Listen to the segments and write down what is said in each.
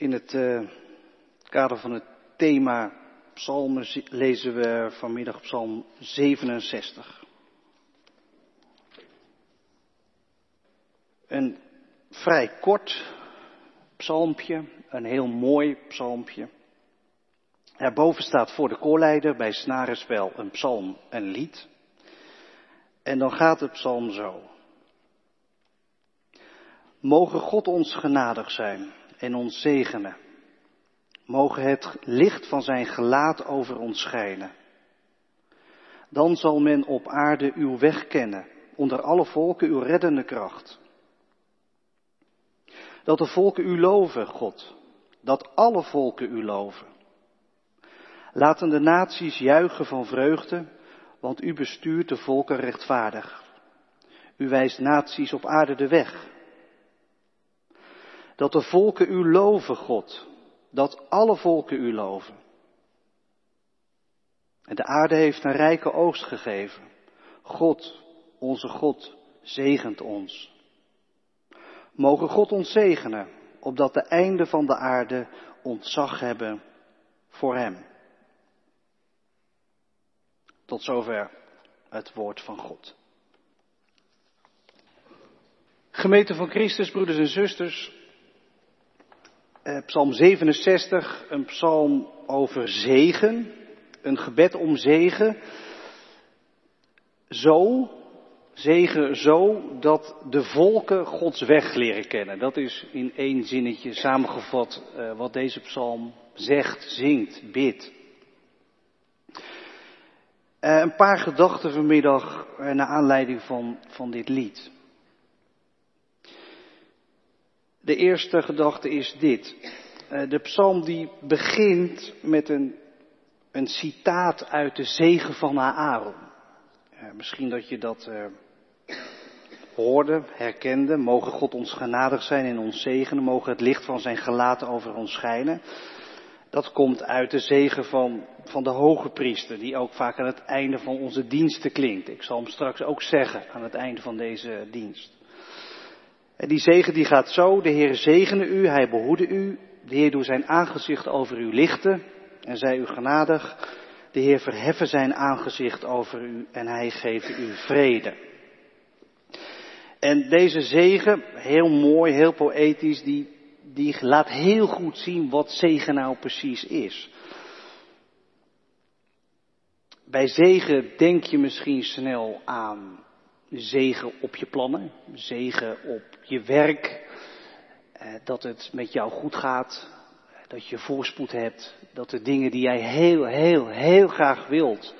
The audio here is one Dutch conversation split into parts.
In het uh, kader van het thema psalmen lezen we vanmiddag psalm 67. Een vrij kort psalmpje, een heel mooi psalmpje. Erboven staat voor de koorleider bij snarenspel een psalm, een lied. En dan gaat het psalm zo. Mogen God ons genadig zijn en ons zegenen. Mogen het licht van zijn gelaat over ons schijnen. Dan zal men op aarde uw weg kennen, onder alle volken uw reddende kracht. Dat de volken u loven, God, dat alle volken u loven. Laten de naties juichen van vreugde, want u bestuurt de volken rechtvaardig. U wijst naties op aarde de weg. Dat de volken u loven, God. Dat alle volken u loven. En de aarde heeft een rijke oogst gegeven. God, onze God, zegent ons. Mogen God ons zegenen, opdat de einden van de aarde ontzag hebben voor Hem. Tot zover het woord van God. Gemeente van Christus, broeders en zusters, eh, psalm 67, een psalm over zegen, een gebed om zegen. Zo, zegen zo dat de volken Gods weg leren kennen. Dat is in één zinnetje samengevat uh, wat deze psalm zegt, zingt, bidt. Uh, een paar gedachten vanmiddag naar aanleiding van, van dit lied. De eerste gedachte is dit. Uh, de psalm die begint met een, een citaat uit de zegen van Aaron. misschien dat je dat hoorde, herkende. Mogen God ons genadig zijn en ons zegenen. Mogen het licht van zijn gelaten over ons schijnen dat komt uit de zegen van, van de hoge priester, die ook vaak aan het einde van onze diensten klinkt. Ik zal hem straks ook zeggen aan het einde van deze dienst. En die zegen die gaat zo, de Heer zegene u, hij behoede u, de Heer doet zijn aangezicht over u lichten en zij u genadig. De Heer verheffen zijn aangezicht over u en hij geeft u vrede. En deze zegen, heel mooi, heel poëtisch, die die laat heel goed zien wat zegen nou precies is. Bij zegen denk je misschien snel aan zegen op je plannen, zegen op je werk, eh, dat het met jou goed gaat, dat je voorspoed hebt, dat de dingen die jij heel, heel, heel graag wilt,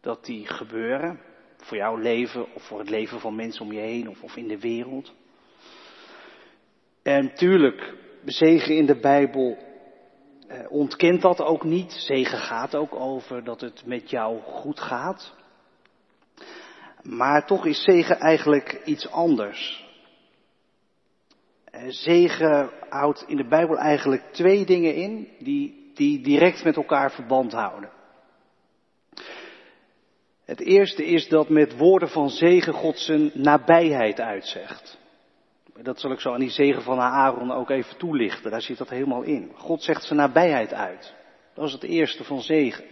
dat die gebeuren. Voor jouw leven of voor het leven van mensen om je heen of, of in de wereld. En tuurlijk, zegen in de Bijbel eh, ontkent dat ook niet. Zegen gaat ook over dat het met jou goed gaat. Maar toch is zegen eigenlijk iets anders. Eh, zegen houdt in de Bijbel eigenlijk twee dingen in die, die direct met elkaar verband houden. Het eerste is dat met woorden van zegen God zijn nabijheid uitzegt. Dat zal ik zo aan die zegen van Aaron ook even toelichten. Daar zit dat helemaal in. God zegt zijn nabijheid uit. Dat is het eerste van zegen.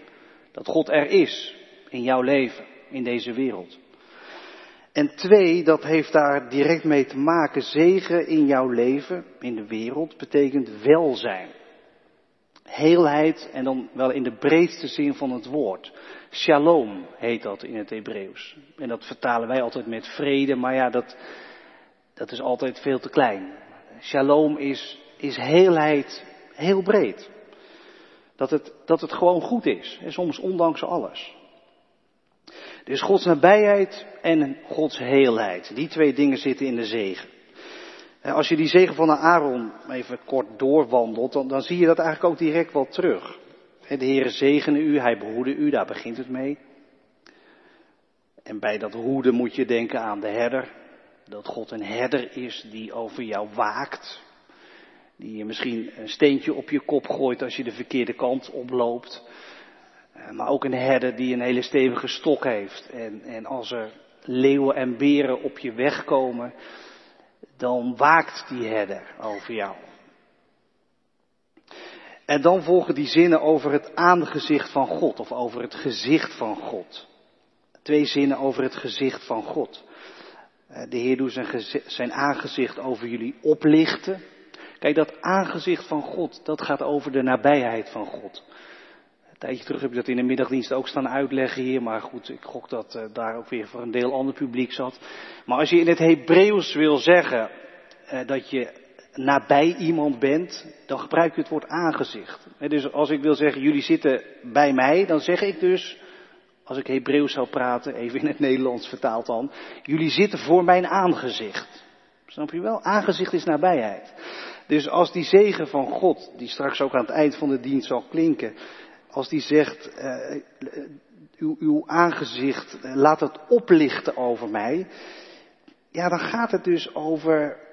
Dat God er is in jouw leven, in deze wereld. En twee, dat heeft daar direct mee te maken. Zegen in jouw leven, in de wereld, betekent welzijn. Heelheid en dan wel in de breedste zin van het woord. Shalom heet dat in het Hebreeuws. En dat vertalen wij altijd met vrede, maar ja, dat, dat is altijd veel te klein. Shalom is, is heelheid heel breed. Dat het, dat het gewoon goed is. En soms ondanks alles. Dus Gods nabijheid en Gods heelheid. Die twee dingen zitten in de zegen. Als je die zegen van Aaron even kort doorwandelt, dan, dan zie je dat eigenlijk ook direct wel terug. De Heere zegene u, hij behoede u, daar begint het mee. En bij dat hoeden moet je denken aan de herder dat God een herder is die over jou waakt. Die je misschien een steentje op je kop gooit als je de verkeerde kant oploopt. Eh, maar ook een herder die een hele stevige stok heeft. En, en als er leeuwen en beren op je weg komen, dan waakt die herder over jou. En dan volgen die zinnen over het aangezicht van God of over het gezicht van God. Twee zinnen over het gezicht van God. Eh, de Heer doet zijn, zijn aangezicht over jullie oplichten. Kijk, dat aangezicht van God, dat gaat over de nabijheid van God. Tijdje terug heb ik dat in de middagdienst ook staan uitleggen hier, maar goed, ik gok dat uh, daar ook weer voor een deel ander publiek zat. Maar als je in het Hebreeuws wil zeggen uh, dat je nabij iemand bent, dan gebruik je het woord aangezicht. Dus als ik wil zeggen, jullie zitten bij mij, dan zeg ik dus, als ik Hebreeuws zou praten, even in het Nederlands vertaald dan, jullie zitten voor mijn aangezicht. Snap je wel? Aangezicht is nabijheid. Dus als die zegen van God, die straks ook aan het eind van de dienst zal klinken, als die zegt, uh, uw, uw aangezicht, laat het oplichten over mij, ja, dan gaat het dus over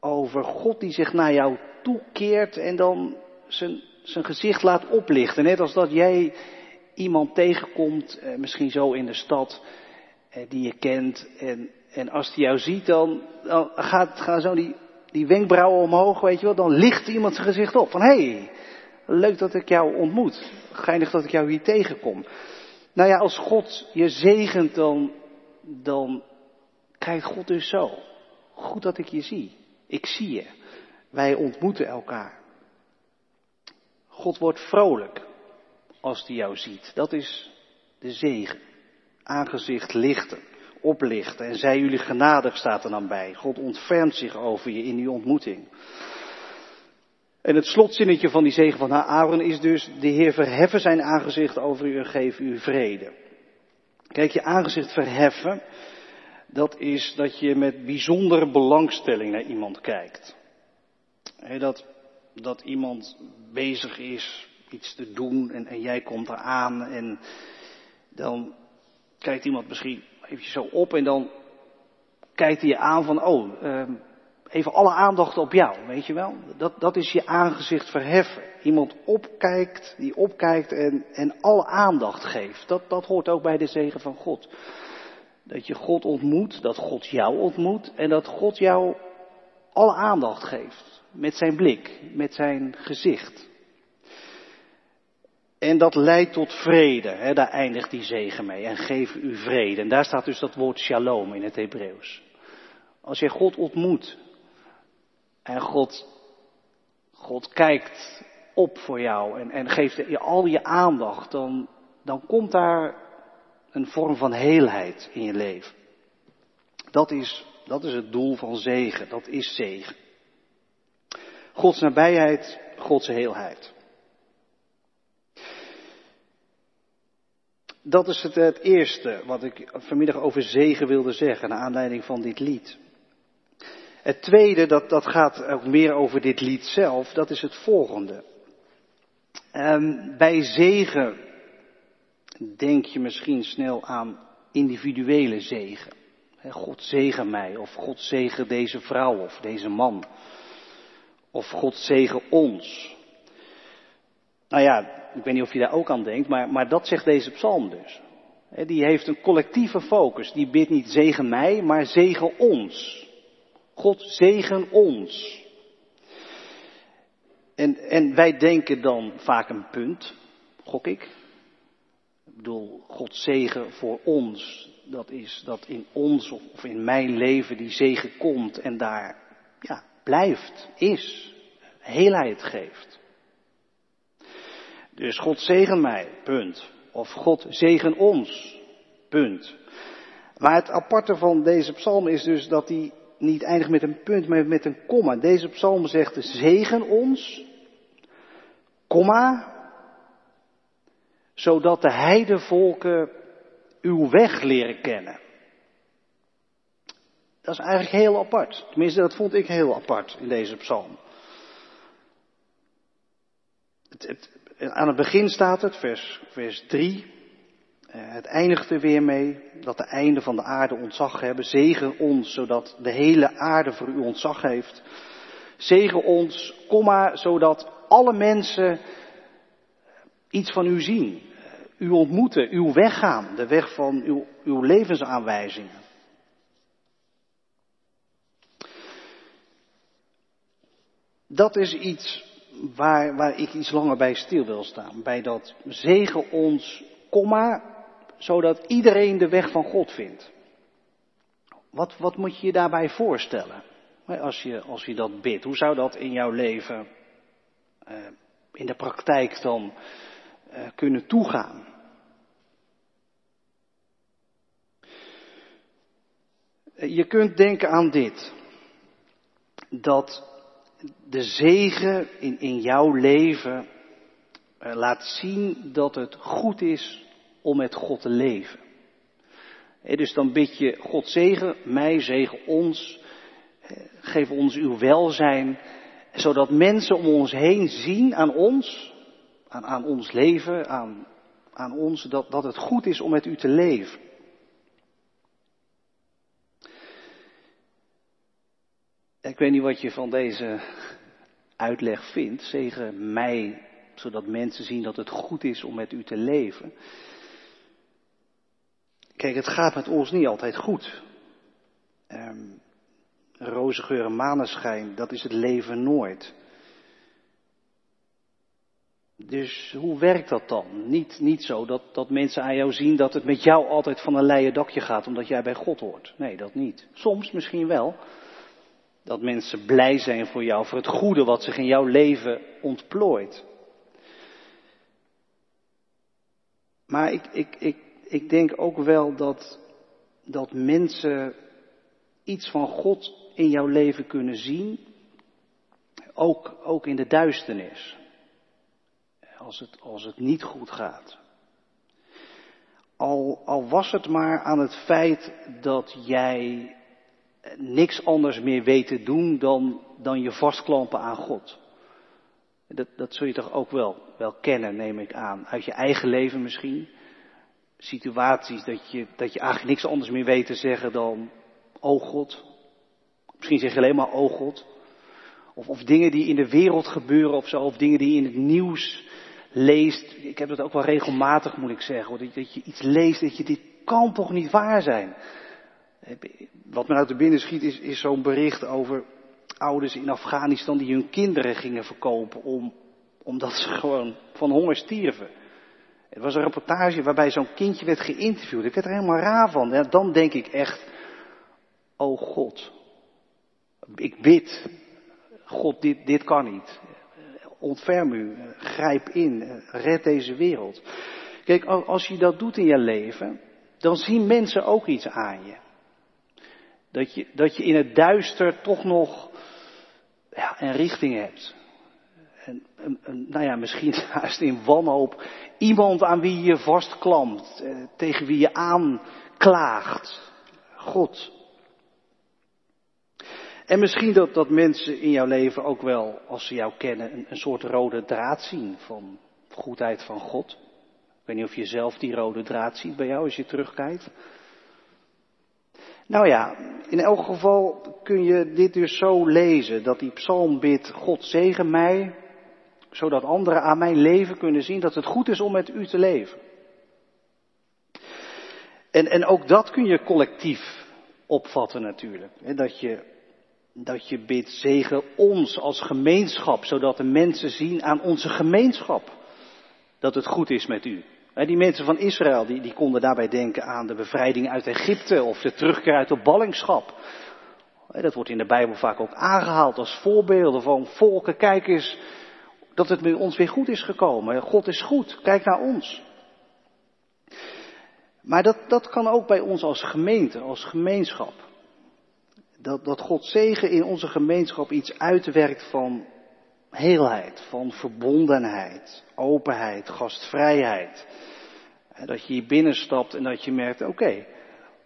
over God die zich naar jou toekeert en dan zijn, zijn gezicht laat oplichten. Net als dat jij iemand tegenkomt, eh, misschien zo in de stad, eh, die je kent. En, en als die jou ziet, dan, dan gaat, gaan zo die, die wenkbrauwen omhoog, weet je wel. Dan licht iemand zijn gezicht op. Van hé, hey, leuk dat ik jou ontmoet. Geinig dat ik jou hier tegenkom. Nou ja, als God je zegent, dan, dan krijgt God dus zo. Goed dat ik je zie. Ik zie je. Wij ontmoeten elkaar. God wordt vrolijk als hij jou ziet. Dat is de zegen. Aangezicht lichten, oplichten. En zij jullie genadig staat er dan bij. God ontfermt zich over je in die ontmoeting. En het slotzinnetje van die zegen van Aaron is dus, de Heer verheffen zijn aangezicht over u en geef u vrede. Kijk, je aangezicht verheffen, dat is dat je met bijzondere belangstelling naar iemand kijkt. dat, dat iemand bezig is iets te doen en, en jij komt eraan en dan kijkt iemand misschien eventjes zo op en dan kijkt hij je aan van, oh, ehm, even alle aandacht op jou, weet je wel? Dat, dat is je aangezicht verheffen. Iemand opkijkt, die opkijkt en, en alle aandacht geeft. Dat, dat hoort ook bij de zegen van God. Dat je God ontmoet, dat God jou ontmoet en dat God jou alle aandacht geeft. Met zijn blik, met zijn gezicht. En dat leidt tot vrede, hè, daar eindigt die zegen mee. En geef u vrede. En daar staat dus dat woord shalom in het Hebreeuws. Als je God ontmoet en God, God kijkt op voor jou en, en geeft je al je aandacht, dan, dan komt daar een vorm van heelheid in je leven. Dat is, dat is het doel van zegen, dat is zegen. Gods nabijheid, Gods heelheid. Dat is het, het eerste wat ik vanmiddag over zegen wilde zeggen, naar aanleiding van dit lied. Het tweede, dat, dat gaat ook meer over dit lied zelf, dat is het volgende. Um, bij zegen denk je misschien snel aan individuele zegen. God zegen mij, of God zegen deze vrouw of deze man. Of God zegen ons. Nou ja, ik weet niet of je daar ook aan denkt, maar, maar dat zegt deze psalm dus. Die heeft een collectieve focus. Die bidt niet zegen mij, maar zegen ons. God zegen ons. En, en wij denken dan vaak een punt, gok ik. Ik bedoel, Gods zegen voor ons, dat is dat in ons of in mijn leven die zegen komt en daar ja, blijft, is, heelheid geeft. Dus God zegen mij, punt. Of God zegen ons, punt. Maar het aparte van deze psalm is dus dat hij niet eindigt met een punt, maar met een komma. Deze psalm zegt zegen ons, komma, zodat de heidevolken uw weg leren kennen. Dat is eigenlijk heel apart. Tenminste, dat vond ik heel apart in deze psalm. Het, het, aan het begin staat het, vers, vers 3. Eh, het eindigt er weer mee dat de einde van de aarde ontzag hebben. Zegen ons, zodat de hele aarde voor u ontzag heeft. Zegen ons, zodat alle mensen iets van u zien, u ontmoeten, uw weg gaan, de weg van uw, uw levensaanwijzingen. Dat is iets waar, waar ik iets langer bij stil wil staan. Bij dat zegen ons, komma, zodat iedereen de weg van God vindt. Wat, wat moet je je daarbij voorstellen? Als je, als je dat bidt, hoe zou dat in jouw leven uh, in de praktijk dan uh, kunnen toegaan? Je kunt denken aan dit. Dat de zegen in, in jouw leven uh, laat zien dat het goed is om met God te leven. Dus dan bid je God zegen, mij zegen ons, geef ons uw welzijn, zodat mensen om ons heen zien aan ons, aan, aan ons leven, aan, aan ons, dat, dat het goed is om met u te leven. Ik weet niet wat je van deze uitleg vindt. Zegen mij, zodat mensen zien dat het goed is om met u te leven. Kijk, het gaat met ons niet altijd goed. Um, roze geur en maneschijn, dat is het leven nooit. Dus hoe werkt dat dan? Niet, niet zo dat, dat mensen aan jou zien dat het met jou altijd van een leien dakje gaat omdat jij bij God hoort. Nee, dat niet. Soms misschien wel. Dat mensen blij zijn voor jou, voor het goede wat zich in jouw leven ontplooit. Maar ik, ik, ik, ik denk ook wel dat, dat mensen iets van God in jouw leven kunnen zien, ook, ook in de duisternis, als het, als het niet goed gaat. Al, al was het maar aan het feit dat jij niks anders meer weet te doen dan, dan je vastklampen aan God. Dat, dat zul je toch ook wel, wel kennen, neem ik aan. Uit je eigen leven misschien. Situaties dat je, dat je eigenlijk niks anders meer weet te zeggen dan, oh God, Misschien zeg je alleen maar, oh God. Of, of dingen die in de wereld gebeuren of zo, of dingen die je in het nieuws leest. Ik heb dat ook wel regelmatig, moet ik zeggen. Dat, je iets leest, dat je, dit kan toch niet waar zijn. Wat me uit de binnen schiet is, is zo'n bericht over ouders in Afghanistan die hun kinderen gingen verkopen om, omdat ze gewoon van honger stierven. Het was een reportage waarbij zo'n kindje werd geïnterviewd. Ik werd er helemaal raar van. Dan denk ik echt, oh God, ik bid, God, dit, dit kan niet. Ontferm u, grijp in, red deze wereld. Kijk, als je dat doet in je leven, dan zien mensen ook iets aan je. Dat je, dat je in het duister toch nog ja, een richting hebt. En, nou ja, misschien haast in wanhoop. Iemand aan wie je vastklampt, eh, tegen wie je aanklaagt. God, en misschien dat, dat mensen in jouw leven ook wel, als ze jou kennen, een, een soort rode draad zien van goedheid van God. Ik weet niet of je zelf die rode draad ziet bij jou als je terugkijkt. Nou ja, in elk geval kun je dit dus zo lezen, dat die psalm bidt, God zegen mij, zodat anderen aan mijn leven kunnen zien dat het goed is om met u te leven. En, en ook dat kun je collectief opvatten natuurlijk. Dat je dat je bidt, zegen ons als gemeenschap, zodat de mensen zien aan onze gemeenschap dat het goed is met u. Die mensen van Israël, die, die konden daarbij denken aan de bevrijding uit Egypte of de terugkeer uit de ballingschap. Dat wordt in de Bijbel vaak ook aangehaald als voorbeelden van volken. Kijk eens dat het met ons weer goed is gekomen. God is goed, kijk naar ons. Maar dat, dat kan ook bij ons als gemeente, als gemeenschap dat, dat God zegen in onze gemeenschap iets uitwerkt van heelheid, van verbondenheid, openheid, gastvrijheid. Dat je hier binnenstapt en dat je merkt, oké,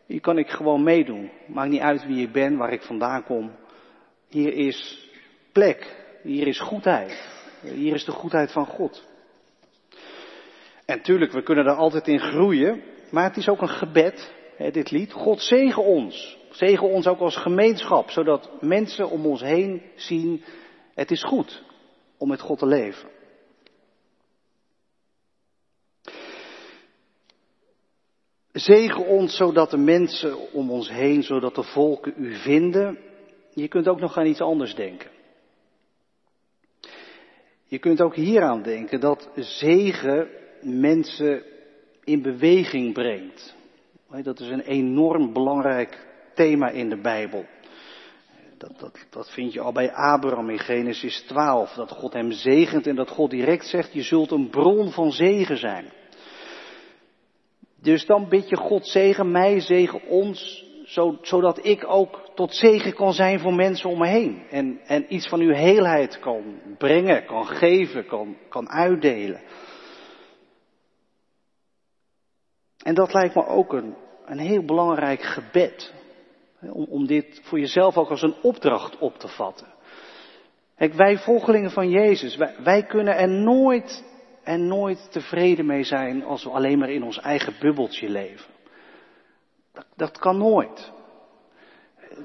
hier kan ik gewoon meedoen. Maakt niet uit wie ik ben, waar ik vandaan kom. Hier is plek, hier is goedheid, hier is de goedheid van God. En tuurlijk, we kunnen daar altijd in groeien, maar het is ook een gebed, hè, dit lied. God zegen ons. Zegen ons ook als gemeenschap, zodat mensen om ons heen zien, het is goed om met God te leven. Zegen ons zodat de mensen om ons heen, zodat de volken u vinden. Je kunt ook nog aan iets anders denken. Je kunt ook hieraan denken dat zegen mensen in beweging brengt. Dat is een enorm belangrijk thema in de Bijbel. Dat, dat, dat vind je al bij Abraham in Genesis 12. Dat God hem zegent en dat God direct zegt, je zult een bron van zegen zijn. Dus dan bid je God zegen mij, zegen ons, zodat ik ook tot zegen kan zijn voor mensen om me heen. En, en iets van uw heelheid kan brengen, kan geven, kan, kan uitdelen. En dat lijkt me ook een, een heel belangrijk gebed. Om, om dit voor jezelf ook als een opdracht op te vatten. Kijk, wij volgelingen van Jezus, wij, wij kunnen er nooit en nooit tevreden mee zijn als we alleen maar in ons eigen bubbeltje leven. Dat, kan nooit.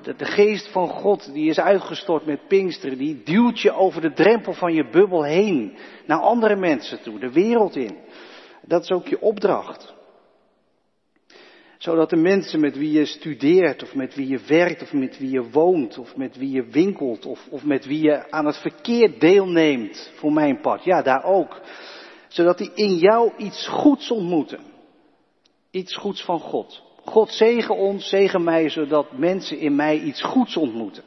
De, de, geest van God die is uitgestort met Pinksteren, die duwt je over de drempel van je bubbel heen, naar andere mensen toe, de wereld in. Dat is ook je opdracht zodat de mensen met wie je studeert, of met wie je werkt, of met wie je woont, of met wie je winkelt, of, of met wie je aan het verkeer deelneemt, voor mijn part, ja, daar ook. Zodat die in jou iets goeds ontmoeten. Iets goeds van God. God zegen ons, zegen mij, zodat mensen in mij iets goeds ontmoeten.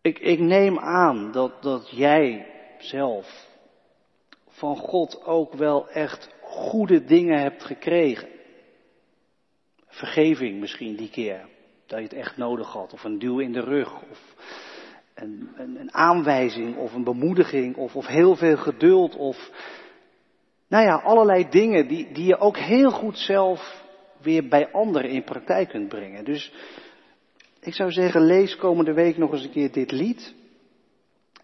Ik, ik neem aan dat, dat jij zelf van God ook wel echt goede dingen hebt gekregen. Vergeving misschien die keer, dat je het echt nodig had, of een duw in de rug, of een, een, aanwijzing, of een bemoediging, of, of heel veel geduld, of nou ja, allerlei dingen die, die je ook heel goed zelf weer bij anderen in praktijk kunt brengen. Dus ik zou zeggen, lees komende week nog eens een keer dit lied.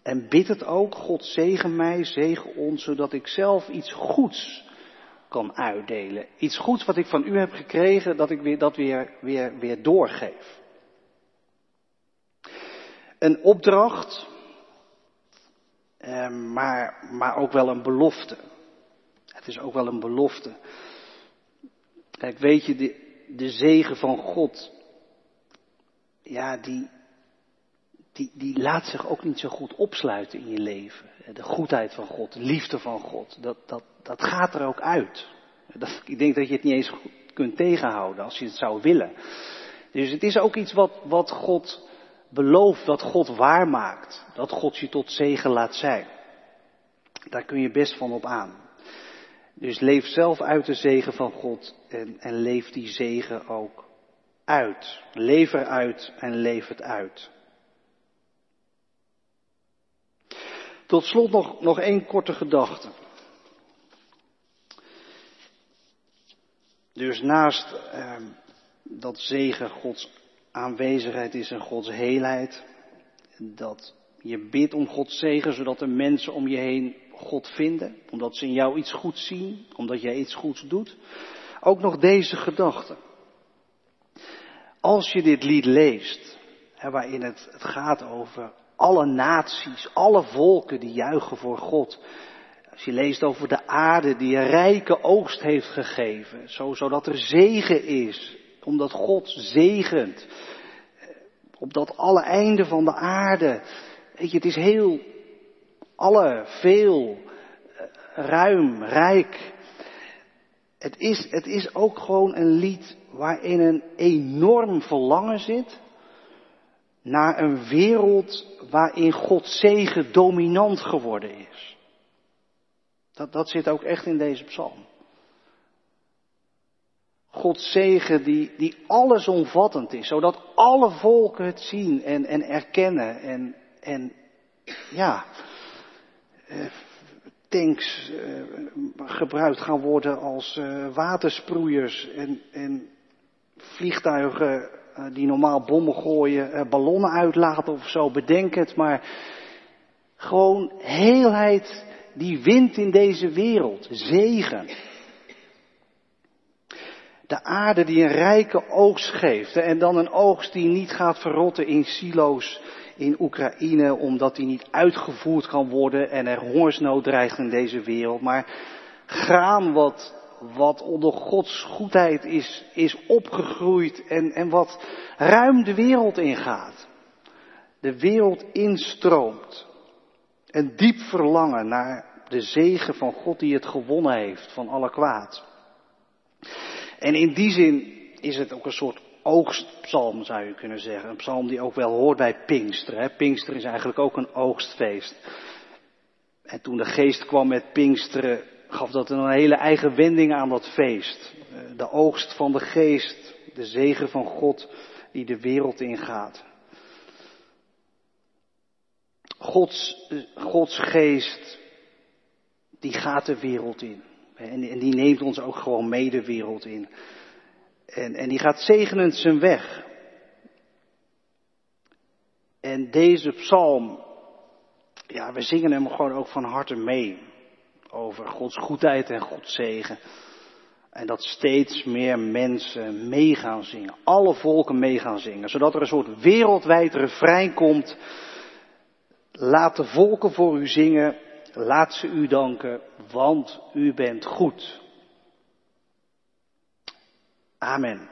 En bid het ook, God zegen mij, zegen ons, zodat ik zelf iets goeds kan uitdelen. Iets goeds wat ik van u heb gekregen, dat ik weer, dat weer, weer, weer doorgeef. Een opdracht, eh, maar, maar ook wel een belofte. Het is ook wel een belofte. Kijk, weet je, de, zegen van God, ja, die, die, die laat zich ook niet zo goed opsluiten in je leven. De goedheid van God, de liefde van God, dat, dat, dat gaat er ook uit. Dat, ik denk dat je het niet eens kunt tegenhouden als je het zou willen. Dus het is ook iets wat, wat God belooft, dat God waarmaakt. Dat God je tot zegen laat zijn. Daar kun je best van op aan. Dus leef zelf uit de zegen van God en, en leef die zegen ook uit. Leef eruit en leef het uit. Tot slot nog, nog één korte gedachte. Dus naast eh, dat zegen Gods aanwezigheid is en Gods heelheid, dat je bidt om Gods zegen, zodat de mensen om je heen God vinden, omdat ze in jou iets goeds zien, omdat jij iets goeds doet. Ook nog deze gedachte. Als je dit lied leest, hè, waarin het, gaat over alle naties, alle volken die juichen voor God. Als je leest over de aarde die een rijke oogst heeft gegeven, zo, zodat er zegen is, omdat God zegent, opdat alle einden van de aarde, weet je, het is heel, alle, veel, ruim, rijk. Het is, het is ook gewoon een lied waarin een enorm verlangen zit naar een wereld waarin Gods zegen dominant geworden is. Dat, dat zit ook echt in deze psalm. Gods zegen die, die allesomvattend is, zodat alle volken het zien en, en erkennen en, en ja, eh, tanks eh, gebruikt gaan worden als eh, watersproeiers en, en vliegtuigen die normaal bommen gooien, ballonnen uitlaten of zo, bedenk het, maar gewoon heelheid die wint in deze wereld, zegen. De aarde die een rijke oogst geeft en dan een oogst die niet gaat verrotten in silo's in Oekraïne omdat die niet uitgevoerd kan worden en er hongersnood dreigt in deze wereld, maar graan wat, wat onder Gods goedheid is, is opgegroeid en, en wat ruim de wereld ingaat. De wereld instroomt. Een diep verlangen naar de zegen van God die het gewonnen heeft van alle kwaad. En in die zin is het ook een soort oogstpsalm zou je kunnen zeggen. Een psalm die ook wel hoort bij Pinkster. Hè? Pinkster is eigenlijk ook een oogstfeest. En toen de geest kwam met Pinksteren, gaf dat een hele eigen wending aan dat feest. Eh, de oogst van de geest, de zegen van God die de wereld ingaat. Gods, eh, Gods geest, die gaat de wereld in. En, en die neemt ons ook gewoon mee de wereld in. En, en die gaat zegenend zijn weg. En deze psalm, ja, we zingen hem gewoon ook van harte mee. Over Gods goedheid en Gods zegen. En dat steeds meer mensen mee gaan zingen. Alle volken mee gaan zingen. Zodat er een soort wereldwijd refrein komt. Laat de volken voor u zingen. Laat ze u danken, want u bent goed. Amen.